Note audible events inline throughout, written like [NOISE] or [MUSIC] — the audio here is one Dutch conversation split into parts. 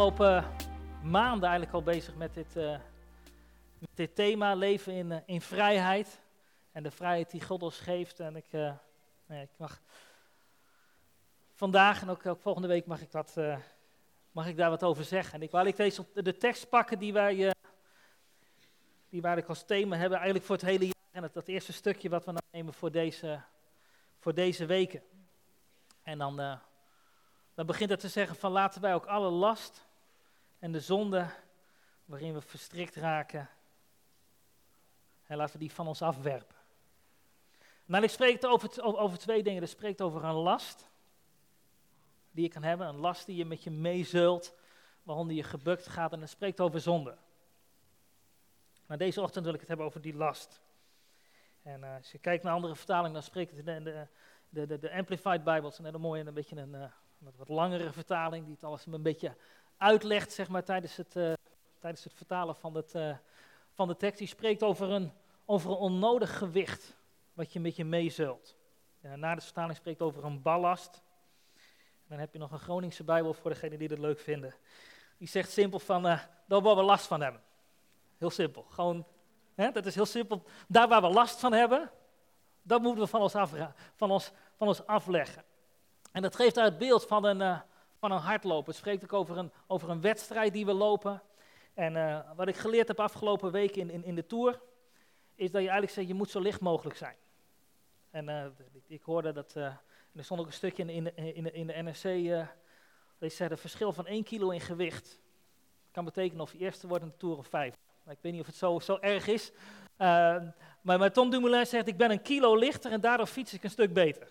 afgelopen maanden eigenlijk al bezig met dit, met dit thema, leven in, uh, in vrijheid. En de vrijheid die God ons geeft. En ik, uh, nee, ik mag vandaag en ook, volgende week mag ik, dat, mag ik daar wat over zeggen. En ik wil eigenlijk deze, de tekst pakken die wij, die wij als thema hebben, eigenlijk voor het hele jaar. En het, dat eerste stukje wat we dan nemen voor deze, voor deze weken. En dan, dan begint het te zeggen van laten wij ook alle last en de zonde waarin we verstrikt raken, en laten we die van ons afwerpen. Maar ik spreek over, over twee dingen. Het spreekt over een last die je kan hebben, een last die je met je meezult, waaronder je gebukt gaat. En het spreekt over zonde. Maar deze ochtend wil ik het hebben over die last. En uh, als je kijkt naar andere vertalingen, dan spreekt het in de, de, de, Amplified Bibles, een hele mooie en een beetje een, uh, wat langere vertaling, die het alles een beetje uitlegt zeg maar, tijdens, het, uh, tijdens het vertalen van, het, uh, van de tekst. Die spreekt over een, over een onnodig gewicht wat je met je meezult. Na de vertaling spreekt over een ballast. dan heb je nog een Groningse Bijbel voor degenen die dat leuk vinden. Die zegt simpel van, uh, daar waar we last van hebben. Heel simpel. Gewoon, hè, dat is heel simpel. Daar waar we last van hebben, dat moeten we van ons, af, van ons, van ons afleggen. En dat geeft uit beeld van een, van een hardlopen. Het spreekt ook over een, over een wedstrijd die we lopen. En uh, wat ik geleerd heb afgelopen week in, in, in de Tour, is dat je eigenlijk zegt, je moet zo licht mogelijk zijn. En uh, ik hoorde dat, uh, er stond ook een stukje in, in, in, in de NRC, uh, het verschil van 1 kilo in gewicht kan betekenen of je eerste wordt in de Tour of vijf. Ik weet niet of het zo, zo erg is. maar, maar Tom Dumoulin zegt, ik ben een kilo lichter en daardoor fiets ik een stuk beter.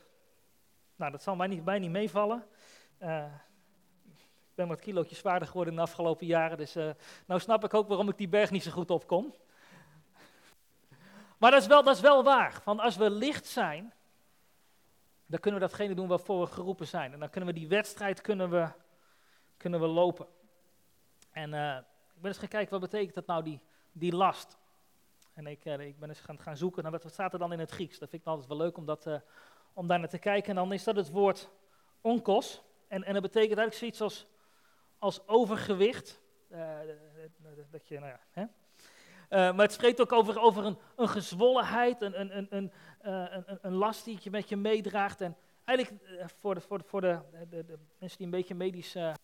Nou, dat zal mij niet, mij niet meevallen ben wat kilootjes zwaarder geworden in de afgelopen jaren. Dus uh, nou snap ik ook waarom ik die berg niet zo goed opkom. Maar dat is wel, dat is wel waar. Van als we licht zijn, dan kunnen we datgene doen waarvoor we geroepen zijn. En dan kunnen we die wedstrijd kunnen we, kunnen we lopen. En uh, ik ben eens gaan kijken, wat betekent dat nou, die, die last? En ik, uh, ik ben eens gaan, gaan zoeken naar wat, wat staat er dan in het Grieks. Dat vind ik altijd wel leuk om, dat, om daar naar te kijken. En dan is dat het woord onkos. En, en dat betekent eigenlijk zoiets als als overgewicht. Uh, dat je, nou ja, hè? Maar het spreekt ook over, over een, een gezwollenheid, een, een, een, een, een last die je met je meedraagt. En eigenlijk voor, de, voor, voor de, de, de mensen die een beetje medische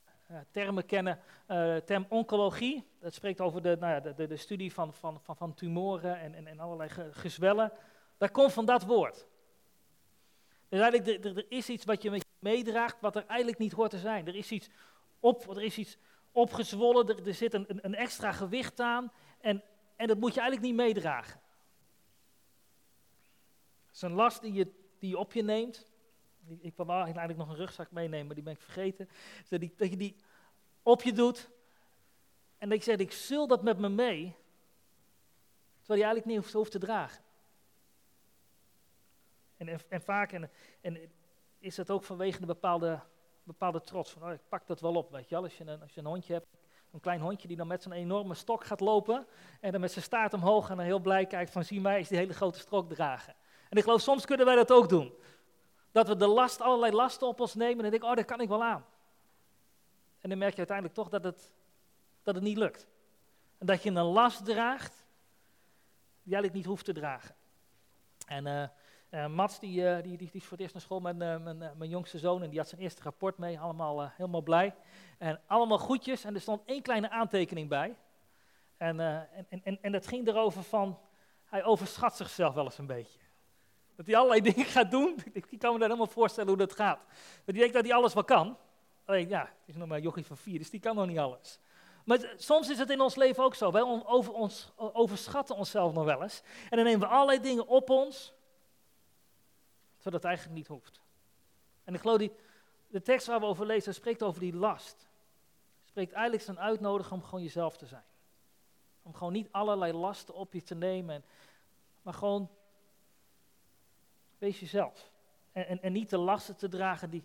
termen kennen, uh, term oncologie. Dat spreekt over de, nou ja, de, de, studie van, van, van, van tumoren en, en, en allerlei gezwellen. Daar komt van dat woord. Dus eigenlijk, er, er is iets wat je met je meedraagt, wat er eigenlijk niet hoort te zijn. Er is iets op, er is iets opgezwollen, er, er zit een, een, extra gewicht aan en, en dat moet je eigenlijk niet meedragen. Het is een last die je, die op je neemt. Ik wil eigenlijk nog een rugzak meenemen, maar die ben ik vergeten. Dat, die, dat je die op je doet en dat je zegt, ik zul dat met me mee, terwijl je eigenlijk niet hoeft, te dragen. En, en, en vaak en, en is dat ook vanwege een bepaalde bepaalde trots. Van, oh, ik pak dat wel op, weet je wel. Als je een, als je een hondje hebt, een klein hondje die dan met zo'n enorme stok gaat lopen. En dan met zijn staart omhoog en dan heel blij kijkt van, zie mij is die hele grote stok dragen. En ik geloof, soms kunnen wij dat ook doen. Dat we de last, allerlei lasten op ons nemen en denken, oh, dat kan ik wel aan. En dan merk je uiteindelijk toch dat het, dat het niet lukt. En dat je een last draagt die eigenlijk niet hoeft te dragen. En uh, uh, Mats, die, uh, die, die, die, is voor het eerst naar school met uh, mijn, mijn jongste zoon en die had zijn eerste rapport mee, allemaal helemaal blij. En allemaal goedjes en er stond één kleine aantekening bij. En, en, en, en dat ging erover van, hij overschat zichzelf wel eens een beetje. Dat hij allerlei [LAUGHS] dingen gaat doen, ik kan me daar helemaal voorstellen hoe dat gaat. Dat hij denkt dat hij alles wel kan. Alleen ja, het is nog maar jochie van vier, dus die kan nog niet alles. Maar soms is het in ons leven ook zo. Wij over ons, overschatten onszelf nog wel eens. En dan nemen we allerlei dingen op ons zodat het eigenlijk niet hoeft. En ik geloof die, de tekst waar we over lezen, spreekt over die last. Spreekt eigenlijk zijn uitnodigen om gewoon jezelf te zijn. Om gewoon niet allerlei lasten op je te nemen, maar gewoon wees jezelf. En, en, en niet de lasten te dragen die,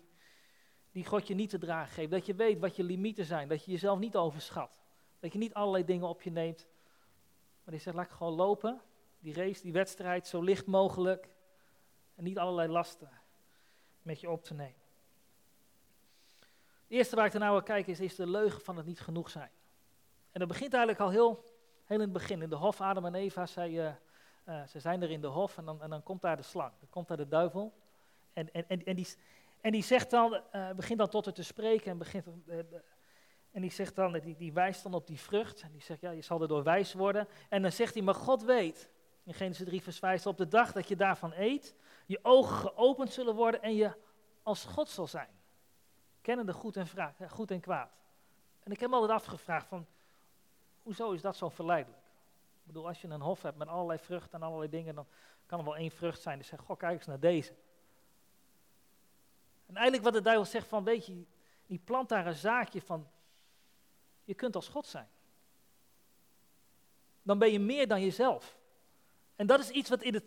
die God je niet te dragen geeft. Dat je weet wat je limieten zijn, dat je jezelf niet overschat. Dat je niet allerlei dingen op je neemt, maar die zegt, laat ik gewoon lopen, die race, die wedstrijd, zo licht mogelijk. En niet allerlei lasten met je op te nemen. Het eerste waar ik naar wil kijken is, is de leugen van het niet genoeg zijn. En dat begint eigenlijk al heel, heel in het begin. In de hof, Adam en Eva, zij, uh, ze zijn er in de hof en dan, en dan komt daar de slang. Dan komt daar de duivel. En, en, en, die, en die zegt dan, uh, begint dan tot haar te spreken en, begint, en die zegt dan, die, die wijst dan op die vrucht. En die zegt, ja, je zal erdoor wijs worden. En dan zegt hij, maar God weet, in Genesis 3 vers 5, op de dag dat je daarvan eet, je ogen geopend zullen worden en je als God zal zijn. Kennende goed en, goed en kwaad. En ik heb me altijd afgevraagd van, hoezo is dat zo verleidelijk? Ik bedoel, als je een hof hebt met allerlei vruchten en allerlei dingen, dan kan er wel één vrucht zijn. Dus zeg, goh, kijk eens naar deze. En eigenlijk wat de duivel zegt van, weet je, die plant daar een zaakje van, je kunt als God zijn. Dan ben je meer dan jezelf. En dat is iets wat in het,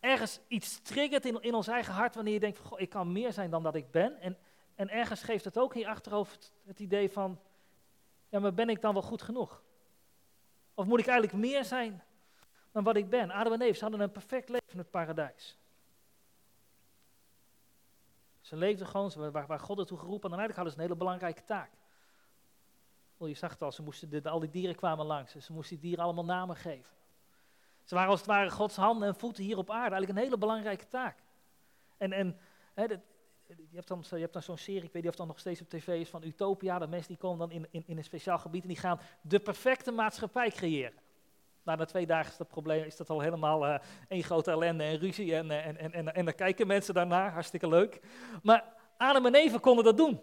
ergens iets triggert in, in ons eigen hart wanneer je denkt, van, ik kan meer zijn dan dat ik ben. En, en ergens geeft het ook in je achterhoofd het idee van, ja, maar ben ik dan wel goed genoeg? Of moet ik eigenlijk meer zijn dan wat ik ben? Adam en Eve, hadden een perfect leven in het paradijs. Ze leefden gewoon waar, waar God ertoe geroepen en eigenlijk hadden ze een hele belangrijke taak. je zag het al, ze moesten de, al die dieren kwamen langs. ze moesten die dieren allemaal namen geven. Ze waren als het ware Gods handen en voeten hier op aarde. Eigenlijk een hele belangrijke taak. En, en hè, dat, je hebt dan, je hebt dan zo'n serie, ik weet niet of dat nog steeds op tv is, van Utopia. De mensen die komen dan in, in, in een speciaal gebied en die gaan de perfecte maatschappij creëren. Nou, na twee dagen is dat probleem, is dat al helemaal uh, één grote ellende en ruzie. En, en, en, en, en dan kijken mensen daarnaar, hartstikke leuk. Maar Adam en Eva konden dat doen.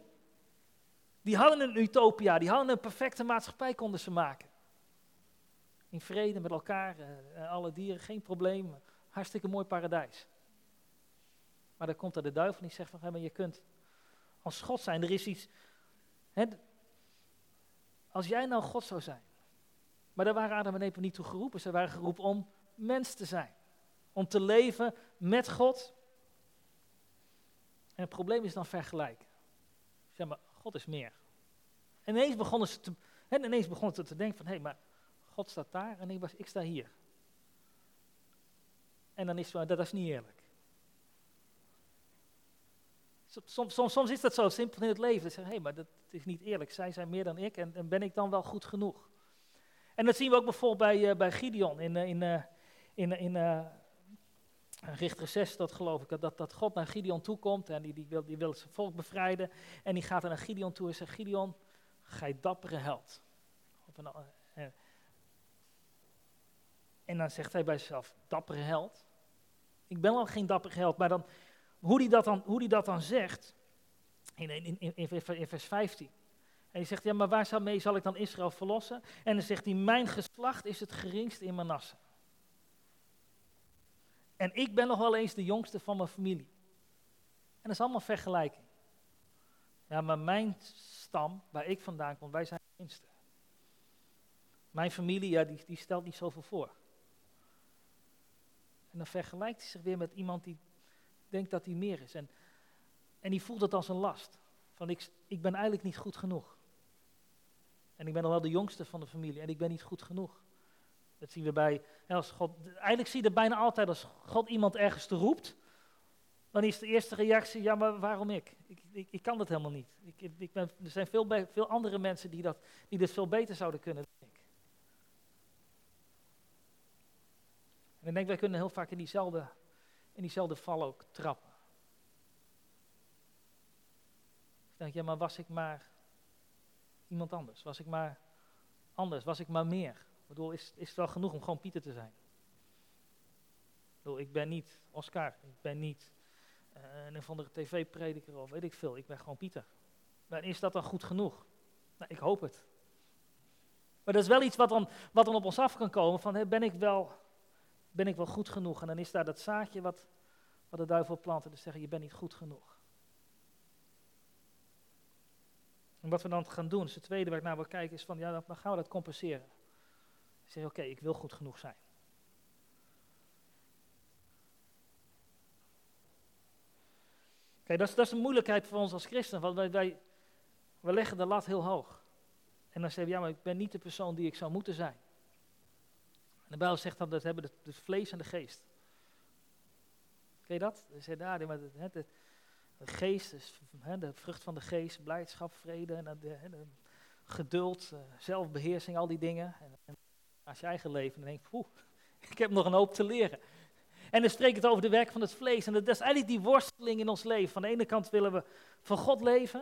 Die hadden een utopia, die hadden een perfecte maatschappij konden ze maken. In vrede met elkaar, uh, alle dieren, geen probleem. Hartstikke mooi paradijs. Maar dan komt er de duivel en die zegt van, hey, maar je kunt als God zijn. Er is iets, hè, als jij nou God zou zijn. Maar daar waren Adam en Eva niet toe geroepen. Ze waren geroepen om mens te zijn. Om te leven met God. En het probleem is dan vergelijken. Zeg maar, God is meer. En ineens begonnen ze te, en ineens begonnen ze te denken van, hé, hey, maar God staat daar en ik, was, ik sta hier. En dan is dat is niet eerlijk. Soms, is dat zo simpel in het leven. Dat zeggen, hé, hey, maar dat is niet eerlijk. Zij zijn meer dan ik en, en, ben ik dan wel goed genoeg? En dat zien we ook bijvoorbeeld bij, uh, bij Gideon in, uh, in, uh, in, in Richter 6, dat geloof ik, dat, dat God naar Gideon toe komt en die, die, wil, die wil zijn volk bevrijden. En die gaat naar Gideon toe en zegt, Gideon, gij dappere held. Een, en dan zegt hij bij zichzelf, dappere held? Ik ben wel geen dappere held, maar dan hoe hij dat dan, hoe die dat dan zegt, in, in, in, vers 15. En hij zegt, ja, maar waar mee zal ik dan Israël verlossen? En dan zegt hij, mijn geslacht is het geringste in Manasse. En ik ben nog wel eens de jongste van mijn familie. En dat is allemaal vergelijking. Ja, maar mijn stam, waar ik vandaan kom, wij zijn de minste. Mijn familie, ja, die, die stelt niet zoveel voor. En dan vergelijkt hij zich weer met iemand die denkt dat hij meer is. En, en die voelt het als een last. Van ik, ik ben eigenlijk niet goed genoeg. En ik ben nog wel de jongste van de familie en ik ben niet goed genoeg. Dat zien we bij, als God, eigenlijk zie je het bijna altijd als God iemand ergens te roept. Dan is de eerste reactie, ja maar waarom ik? Ik, ik, ik kan dat helemaal niet. Ik, ik ben, er zijn veel, veel andere mensen die, dat, die dit veel beter zouden kunnen dan ik. En ik denk, wij kunnen heel vaak in diezelfde in diezelfde val ook trappen. Ik denk, ja, maar was ik maar iemand anders? Was ik maar anders? Was ik maar meer? Ik bedoel, is, is het wel genoeg om gewoon Pieter te zijn? Ik bedoel, ik ben niet Oscar, ik ben niet uh, een of andere tv-prediker of weet ik veel. Ik ben gewoon Pieter. Maar is dat dan goed genoeg? Nou, ik hoop het. Maar dat is wel iets wat dan, wat dan op ons af kan komen van, ben ik wel ben ik wel goed genoeg? En dan is daar dat zaadje wat, wat de duivel planten, dus zeggen, je bent niet goed genoeg. En wat we dan gaan doen, is het tweede waar ik naar wil kijken, is van, ja, dan gaan we dat compenseren. Zeg, oké, ik wil goed genoeg zijn. Kijk, dat is, dat een moeilijkheid voor ons als christen, want wij, wij, leggen de lat heel hoog. En dan zeggen we, ja, maar ik ben niet de persoon die ik zou moeten zijn. En de Bijbel zegt dan dat hebben het vlees en de geest. Ken je dat? Ze nou, maar het, De geest, is, de vrucht van de geest, blijdschap, vrede, en de, de, geduld, uh, zelfbeheersing, al die dingen. En, als je eigen leven, dan denk je, [LAUGHS] ik heb nog een hoop te leren. En dan spreekt het over de werk van het vlees. En dat is eigenlijk die worsteling in ons leven. Van de ene kant willen we van God leven.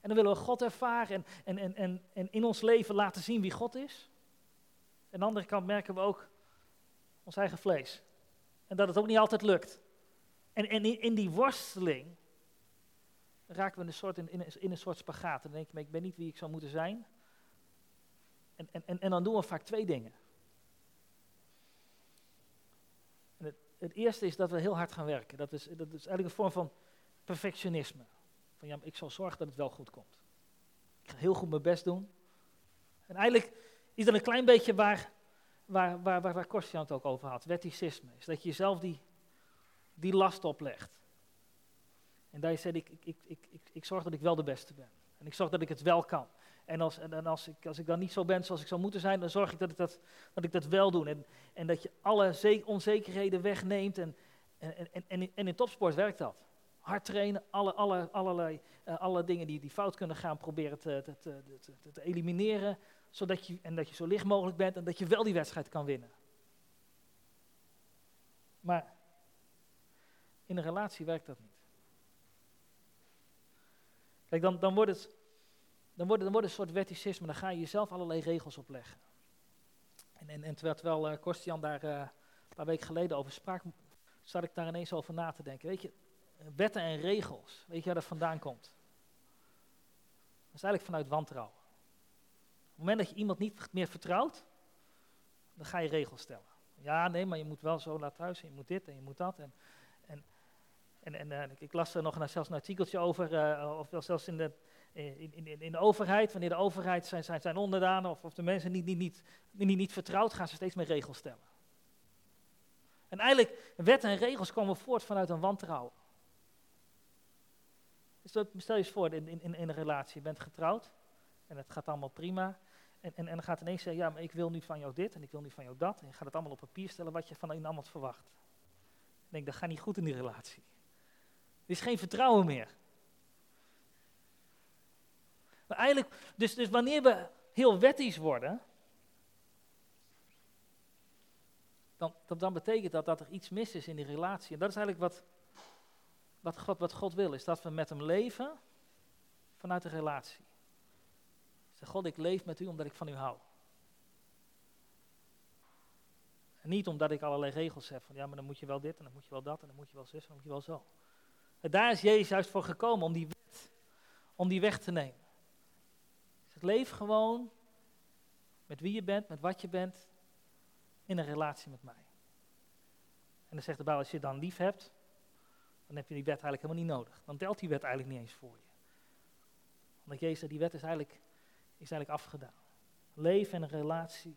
En dan willen we God ervaren en, en, en, en in ons leven laten zien wie God is. En aan de andere kant merken we ook ons eigen vlees. En dat het ook niet altijd lukt. En, en in, die worsteling raken we in een soort, in, in, een soort spagaat. Dan denk je, ik ben niet wie ik zou moeten zijn. En, en, en, en dan doen we vaak twee dingen. En het, het eerste is dat we heel hard gaan werken. Dat is, dat is eigenlijk een vorm van perfectionisme. Van ja, ik zal zorgen dat het wel goed komt. Ik ga heel goed mijn best doen. En eigenlijk is dat een klein beetje waar, waar, waar, waar, waar het ook over had. Wetticisme. Is dat je jezelf die, die last oplegt. En daar zegt, ik, ik, ik, ik, ik zorg dat ik wel de beste ben. En ik zorg dat ik het wel kan. En, als, en als, ik, als ik dan niet zo ben zoals ik zou moeten zijn, dan zorg ik dat ik dat, dat, ik dat wel doe. En, en dat je alle onzekerheden wegneemt. En, en, en, en in topsport werkt dat. Hard trainen, alle, alle, allerlei uh, alle dingen die, die fout kunnen gaan proberen te, te, te, te, elimineren. Zodat je, en dat je zo licht mogelijk bent en dat je wel die wedstrijd kan winnen. Maar in een relatie werkt dat niet. Kijk, dan, dan, wordt het, dan, wordt, dan wordt het een soort wetticisme, dan ga je jezelf allerlei regels opleggen. En, en, en terwijl, terwijl Korstian daar uh, een paar weken geleden over sprak, zat ik daar ineens over na te denken. Weet je, wetten en regels, weet je waar dat vandaan komt? Dat is eigenlijk vanuit wantrouwen. Op het moment dat je iemand niet meer vertrouwt, dan ga je regels stellen. Ja, nee, maar je moet wel zo laat thuis en je moet dit en je moet dat. En, en, en, en uh, ik las er nog een, zelfs een artikeltje over, uh, of zelfs in de, in, in, in de overheid, wanneer de overheid zijn, zijn, zijn onderdanen of, of de mensen niet, niet, niet, niet, niet vertrouwt, gaan ze steeds meer regels stellen. En eigenlijk, wetten en regels komen voort vanuit een wantrouwen. Dus stel je eens voor, in, in, in een relatie, je bent getrouwd en het gaat allemaal prima. En, en, en dan gaat ineens zeggen, ja, maar ik wil nu van jou dit en ik wil nu van jou dat. En je gaat het allemaal op papier stellen wat je van een ander verwacht. Denk, dat gaat niet goed in die relatie. Er is geen vertrouwen meer. Maar eigenlijk, dus, dus wanneer we heel wettisch worden, dan, dan betekent dat dat er iets mis is in die relatie. En dat is eigenlijk wat, wat, God, wat God wil, is dat we met hem leven vanuit de relatie. Zeg, God, ik leef met u omdat ik van u hou. Niet omdat ik allerlei regels heb van ja, maar dan moet je wel dit en dan moet je wel dat en dan moet je wel zus en dan moet je wel zo. En daar is Jezus juist voor gekomen om die wet, om die weg te nemen. Leef gewoon met wie je bent, met wat je bent, in een relatie met mij. En dan zegt de Bijbel, als je dan lief hebt, dan heb je die wet eigenlijk helemaal niet nodig. Dan telt die wet eigenlijk niet eens voor je. Omdat Jezus die wet is eigenlijk, is eigenlijk afgedaan. Leef in een relatie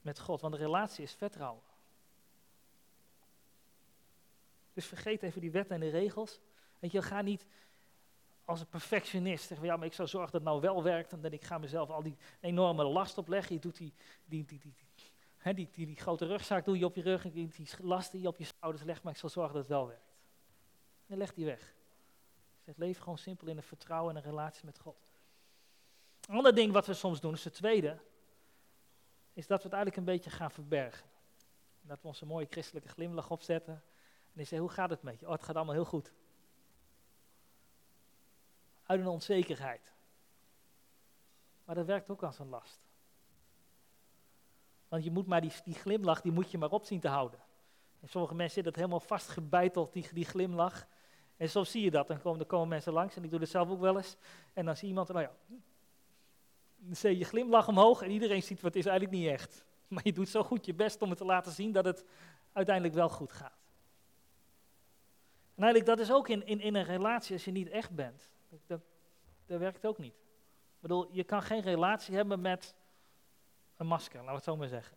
met God, want een relatie is vertrouwen. Dus vergeet even die wetten en de regels. Weet je, ga niet als een perfectionist zeggen, ja, maar ik zou zorgen dat het nou wel werkt en dat ik ga mezelf al die enorme last opleggen. Je doet die, die, die, die, die, die, die, grote rugzak doe je op je rug die, die last die je op je schouders legt, maar ik zal zorgen dat het wel werkt. En leg die weg. Zeg, leef gewoon simpel in een vertrouwen en een relatie met God. Een ander ding wat we soms doen, is het tweede, is dat we het eigenlijk een beetje gaan verbergen. Dat we onze mooie christelijke glimlach opzetten. En die zeggen, hoe gaat het met je? Oh, het gaat allemaal heel goed. Uit een onzekerheid. Maar dat werkt ook als een last. Want je moet maar die, die glimlach, die moet je maar op zien te houden. En sommige mensen zitten dat helemaal vastgebeiteld, die, die glimlach. En soms zie je dat, dan komen, komen mensen langs, en ik doe dat zelf ook wel eens. En dan zie iemand, nou ja, dan zet je glimlach omhoog en iedereen ziet, wat is eigenlijk niet echt. [LAUGHS] Maar je doet zo goed je best om het te laten zien dat het uiteindelijk wel goed gaat. En eigenlijk, dat is ook in, in, in een relatie als je niet echt bent. Dat, dat werkt ook niet. Ik bedoel, je kan geen relatie hebben met een masker, laten we het zo maar zeggen.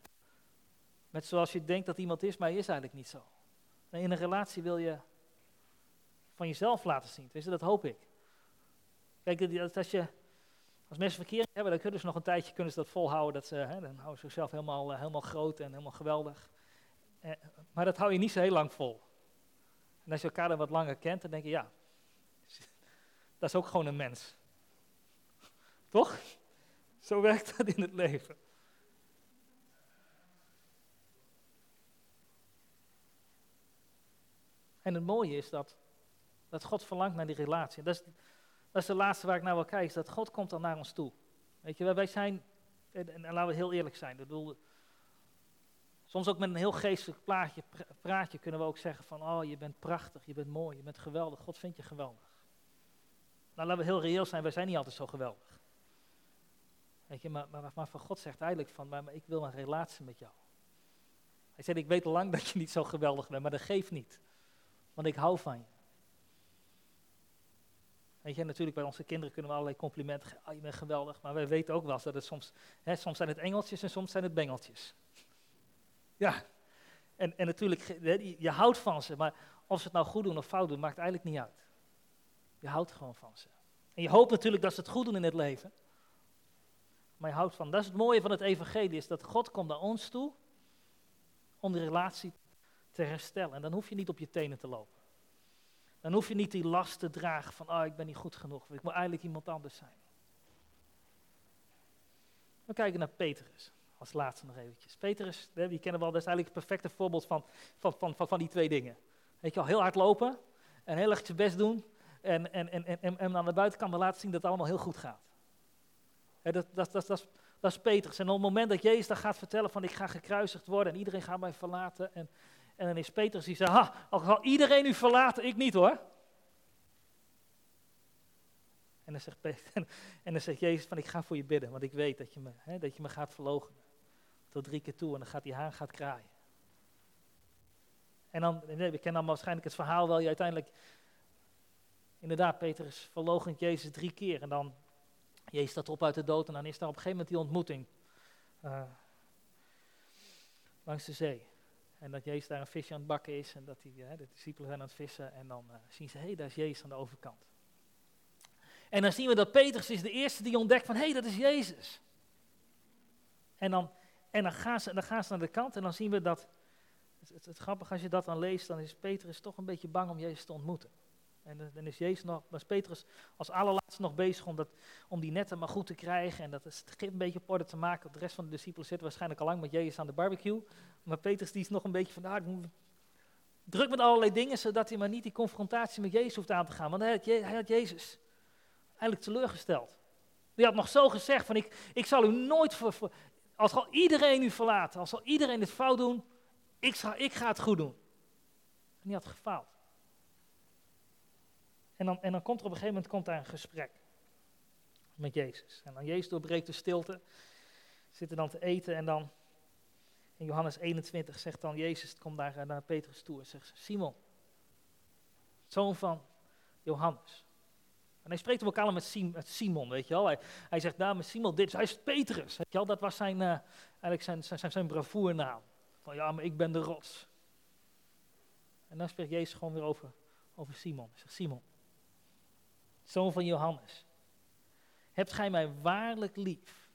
Met zoals je denkt dat iemand is, maar hij is eigenlijk niet zo. in een relatie wil je van jezelf laten zien. Dat hoop ik. Kijk, als, je, als mensen verkeering hebben, dan kunnen ze nog een tijdje kunnen ze dat volhouden. Dat ze, hè, dan houden ze zichzelf helemaal, eh, helemaal groot en helemaal geweldig. Eh, maar dat hou je niet zo heel lang vol. En als je elkaar dan wat langer kent, dan denk je, ja, [LAUGHS] Dat is ook gewoon een mens. Toch? Zo werkt dat in het leven. En het mooie is dat, dat God verlangt naar die relatie. Dat is, dat is de laatste waar ik naar wil kijken, is dat God komt dan naar ons toe. Weet je, wij zijn, en, laten we heel eerlijk zijn, bedoel, soms ook met een heel geestelijk praatje kunnen we ook zeggen van, oh je bent prachtig, je bent mooi, je bent geweldig, God vindt je geweldig. Nou laten we heel reëel zijn, wij zijn niet altijd zo geweldig. Weet je, maar, maar, van God zegt eigenlijk van, maar, maar ik wil een relatie met jou. Hij zegt, ik weet al lang [LAUGHS] dat je niet zo geweldig bent, maar dat geeft niet. Want ik hou van je. Weet je, natuurlijk bij onze kinderen kunnen we allerlei complimenten geven. Oh, je bent geweldig. Maar wij weten ook wel dat het soms, hè, soms zijn het engeltjes en soms zijn het bengeltjes. Ja. En, en natuurlijk, je houdt van ze, maar of ze het nou goed doen of fout doen, maakt eigenlijk niet uit. Je houdt gewoon van ze. En je hoopt natuurlijk dat ze het goed doen in het leven. Maar je houdt van. Dat is het mooie van het evangelie, is dat God komt naar ons toe om de relatie te herstellen. En dan hoef je niet op je tenen te lopen. Dan hoef je niet die last te dragen van, oh ik ben niet goed genoeg, ik moet eigenlijk iemand anders zijn. We kijken naar Petrus, als laatste nog eventjes. Petrus, die kennen we al, dat is eigenlijk het perfecte voorbeeld van, van, van, van, van die twee dingen. Weet je al, heel hard lopen en heel erg je best doen en, en, en, en, en aan de buitenkant laten zien dat het allemaal heel goed gaat. dat, dat, dat, dat, is, dat is Petrus. En op het moment dat Jezus dan gaat vertellen van ik ga gekruisigd worden en iedereen gaat mij verlaten en en dan is Petrus die zegt, ha, al zal iedereen u verlaten, ik niet hoor. En dan zegt, [LAUGHS] en zegt Jezus van, ik ga voor je bidden, want ik weet dat je me, hè, dat je me gaat verloochenen. Tot drie keer toe en dan gaat die haan gaat kraaien. En dan, we kennen dan waarschijnlijk het verhaal wel, je uiteindelijk, inderdaad, Petrus verloochent Jezus drie keer. En dan, Jezus staat op uit de dood en dan is daar op een gegeven moment die ontmoeting. Uh, langs de zee. En dat Jezus daar een visje aan het bakken is en dat die, hè, de discipelen zijn aan het vissen. En dan uh, zien ze, hé, hey, daar is Jezus aan de overkant. En dan zien we dat Petrus is de eerste die ontdekt van, hé, hey, dat is Jezus. En dan, en dan, gaan ze, dan gaan ze naar de kant en dan zien we dat, het, het, het grappige als je dat dan leest, dan is Petrus toch een beetje bang om Jezus te ontmoeten. En dan is Jezus nog, was Petrus als allerlaatste nog bezig om, dat, om die netten maar goed te krijgen. En dat is het een beetje op orde te maken. De rest van de discipelen zitten waarschijnlijk al lang met Jezus aan de barbecue. Maar Petrus die is nog een beetje van, nou, druk met allerlei dingen, zodat hij maar niet die confrontatie met Jezus hoeft aan te gaan. Want hij had, Jezus eigenlijk teleurgesteld. Die had nog zo gezegd van, ik, ik zal u nooit, voor als al iedereen u verlaten, als al iedereen het fout doen, ik, ik ga het goed doen. En die had gefaald. En dan, en dan komt er op een gegeven moment komt daar een gesprek met Jezus. En dan Jezus doorbreekt de stilte, zitten dan te eten en dan in Johannes 21 zegt dan Jezus, komt daar naar Petrus toe en zegt Simon, zoon van Johannes. En hij spreekt ook allemaal met, Simon, weet je wel. Hij, hij zegt, nou, Simon, dit, hij is Petrus, weet je wel. Dat was zijn, uh, eigenlijk zijn, zijn, zijn bravoernaam. Van ja, maar ik ben de rots. En dan spreekt Jezus gewoon weer over, over Simon. Hij zegt, Simon, zoon van Johannes, hebt gij mij waarlijk lief,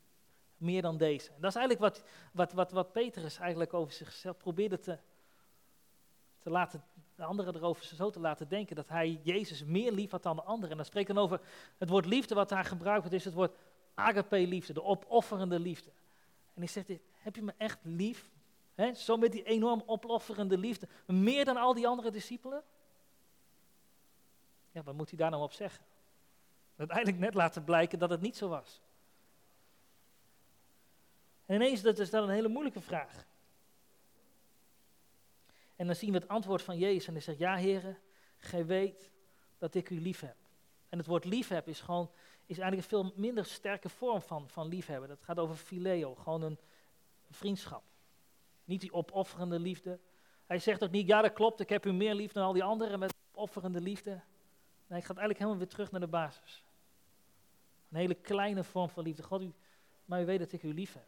meer dan deze? En dat is eigenlijk wat, wat, wat, wat Petrus eigenlijk over zichzelf probeerde te, te laten, de anderen erover zo te laten denken, dat hij Jezus meer lief had dan de anderen. En dan spreekt dan over het woord liefde wat daar gebruikt wordt, is het woord agape-liefde, de opofferende liefde. En hij zegt, heb je me echt lief? He, zo met die enorm opofferende liefde, meer dan al die andere discipelen? Ja, wat moet hij daar nou op zeggen? Uiteindelijk net laten blijken dat het niet zo was. En ineens, dat is dan een hele moeilijke vraag. En dan zien we het antwoord van Jezus en hij zegt, ja heren, gij weet dat ik u lief heb. En het woord liefheb is gewoon, is eigenlijk een veel minder sterke vorm van, van liefhebben. Dat gaat over phileo, gewoon een vriendschap. Niet die opofferende liefde. Hij zegt ook niet, ja dat klopt, ik heb u meer lief dan al die anderen met opofferende liefde. Nee, hij gaat eigenlijk helemaal weer terug naar de basis. Een hele kleine vorm van liefde. God, u, maar u weet dat ik u lief heb.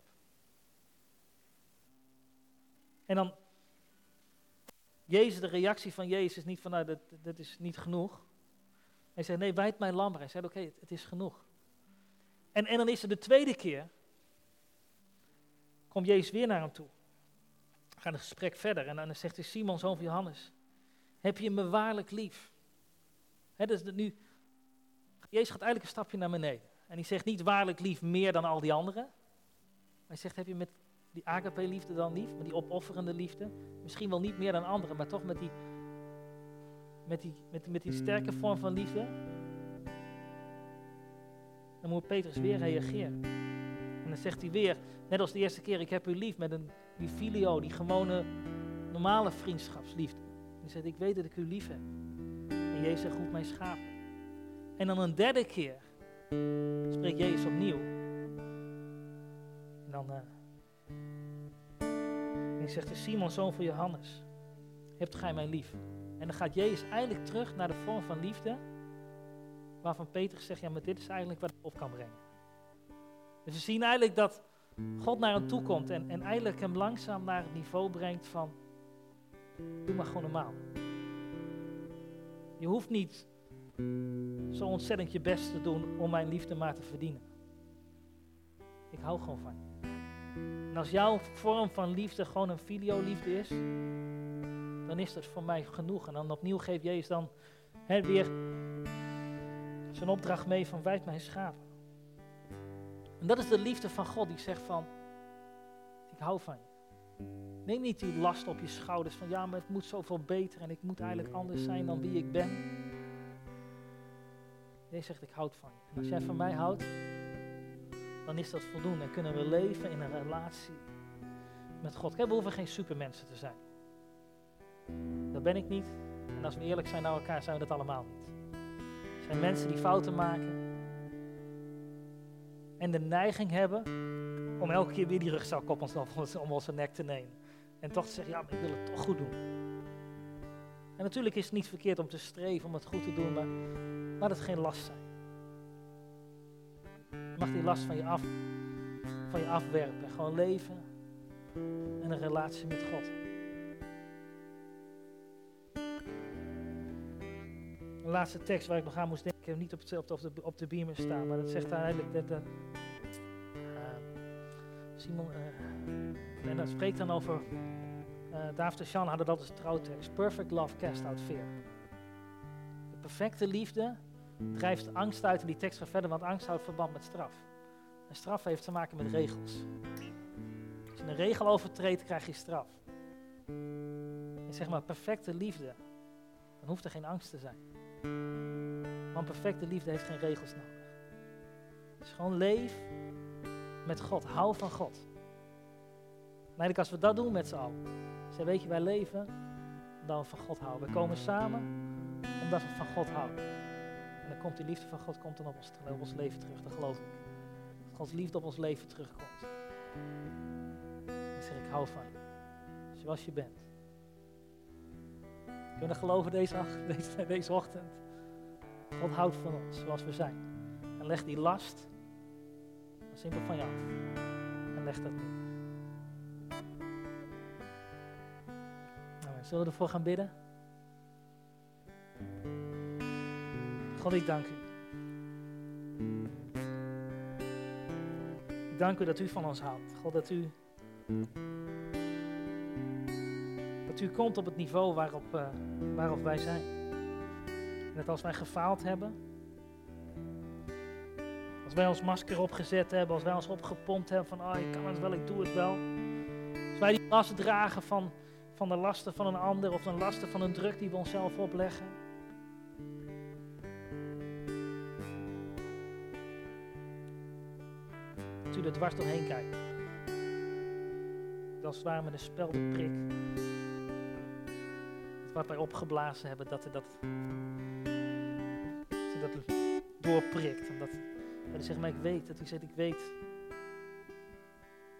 En dan, Jezus, de reactie van Jezus is niet van, nou, dat, dat is niet genoeg. Hij zegt, nee, wijd mijn lammer. Hij zegt, oké, het, is genoeg. En, en dan is er de tweede keer, komt Jezus weer naar hem toe. We gaan het gesprek verder en dan zegt hij, Simon, zoon van Johannes, heb je me waarlijk lief? He, is nu Jezus gaat eigenlijk een stapje naar beneden. En hij zegt niet waarlijk lief meer dan al die anderen. Hij zegt, heb je met die agape-liefde dan lief? Met die opofferende liefde? Misschien wel niet meer dan anderen, maar toch met die, met die, met, met die sterke vorm van liefde? Dan moet Petrus weer reageren. En dan zegt hij weer, net als de eerste keer, ik heb u lief met een, die filio, die gewone normale vriendschapsliefde. Hij zegt, ik weet dat ik u lief heb. En Jezus goed mijn schapen. En dan een derde keer spreekt Jezus opnieuw. En dan uh, en hij zegt, Simon, zoon van Johannes, hebt gij mij lief? En dan gaat Jezus eigenlijk terug naar de vorm van liefde, waarvan Peter zegt, ja, maar dit is eigenlijk wat ik op kan brengen. Dus we zien eigenlijk dat God naar hem toe komt en, en eigenlijk hem langzaam naar het niveau brengt van, doe maar gewoon normaal. Je hoeft niet zo ontzettend je best te doen om mijn liefde maar te verdienen. Ik hou gewoon van je. En als jouw vorm van liefde gewoon een videoliefde is, dan is dat voor mij genoeg. En dan opnieuw geeft Jezus dan hè, weer zijn opdracht mee van wijd mijn schapen. En dat is de liefde van God die zegt van, ik hou van je. Neem niet die last op je schouders van, ja, maar het moet zoveel beter en ik moet eigenlijk anders zijn dan wie ik ben. Jezus zegt, ik houd van je. En als jij van mij houdt, dan is dat voldoende. En kunnen we leven in een relatie met God. we hoeven geen supermensen te zijn. Dat ben ik niet. En als we eerlijk zijn naar elkaar, zijn we dat allemaal niet. Er zijn mensen die fouten maken. En de neiging hebben om elke keer weer die rugzak op ons, om onze nek te nemen. En toch te zeggen, ja, maar ik wil het toch goed doen. En natuurlijk is het niet verkeerd om te streven om het goed te doen, maar laat het geen last zijn. Je mag die last van je, af, van je afwerpen. Gewoon leven in een relatie met God. De laatste tekst waar ik nog aan moest denken, niet op, de, op, de, op de beamer staan, maar dat zegt eigenlijk dat. Uh, Simon, uh, en dat spreekt dan over. Uh, David en Sean hadden dat als trouwtekst. Perfect love cast out fear. De perfecte liefde drijft angst uit en die tekst gaat verder, want angst houdt verband met straf. En straf heeft te maken met regels. Als je een regel overtreedt, krijg je straf. En zeg maar perfecte liefde, dan hoeft er geen angst te zijn. Want perfecte liefde heeft geen regels nodig. Dus gewoon leef met God, hou van God. En eigenlijk als we dat doen met z'n allen, zeg weet je, wij leven omdat we van God houden. We komen samen omdat we van God houden komt die liefde van God komt dan op ons, op ons leven terug. Dat geloof ik. Dat Gods liefde op ons leven terugkomt. Dan zeg ik, hou van je. Zoals je bent. Kunnen geloven deze, [LAUGHS] deze, deze ochtend. God houdt van ons zoals we zijn. En leg die last simpel van je af. En leg dat neer. Zullen we ervoor gaan bidden? God, ik dank u. Ik dank u dat u van ons houdt. God, dat u. Dat u komt op het niveau waarop, uh, waarop wij zijn. Dat als wij gefaald hebben. Als wij ons masker opgezet hebben. Als wij ons opgepompt hebben van. Oh, ik kan het wel, ik doe het wel. Als wij die last dragen van, van de lasten van een ander. Of de lasten van een druk die we onszelf opleggen. u er dwars doorheen kijkt. Dat is waar met een speldenprik. Wat wij opgeblazen hebben, dat u dat, dat, dat doorprikt. Omdat hij zegt, maar ik weet, dat u zegt, ik weet,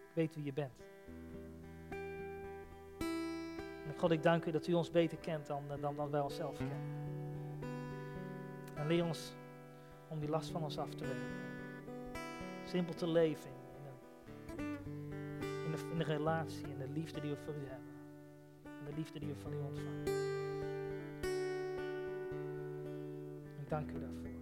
ik weet wie je bent. God, ik dank u dat u ons beter kent dan, dan, dan wij onszelf kennen. En leer ons om die last van ons af te werken simpel te leven in, in, de, in de relatie, in de liefde die we voor u hebben. En de liefde die we van u ontvangen. Ik dank u daarvoor.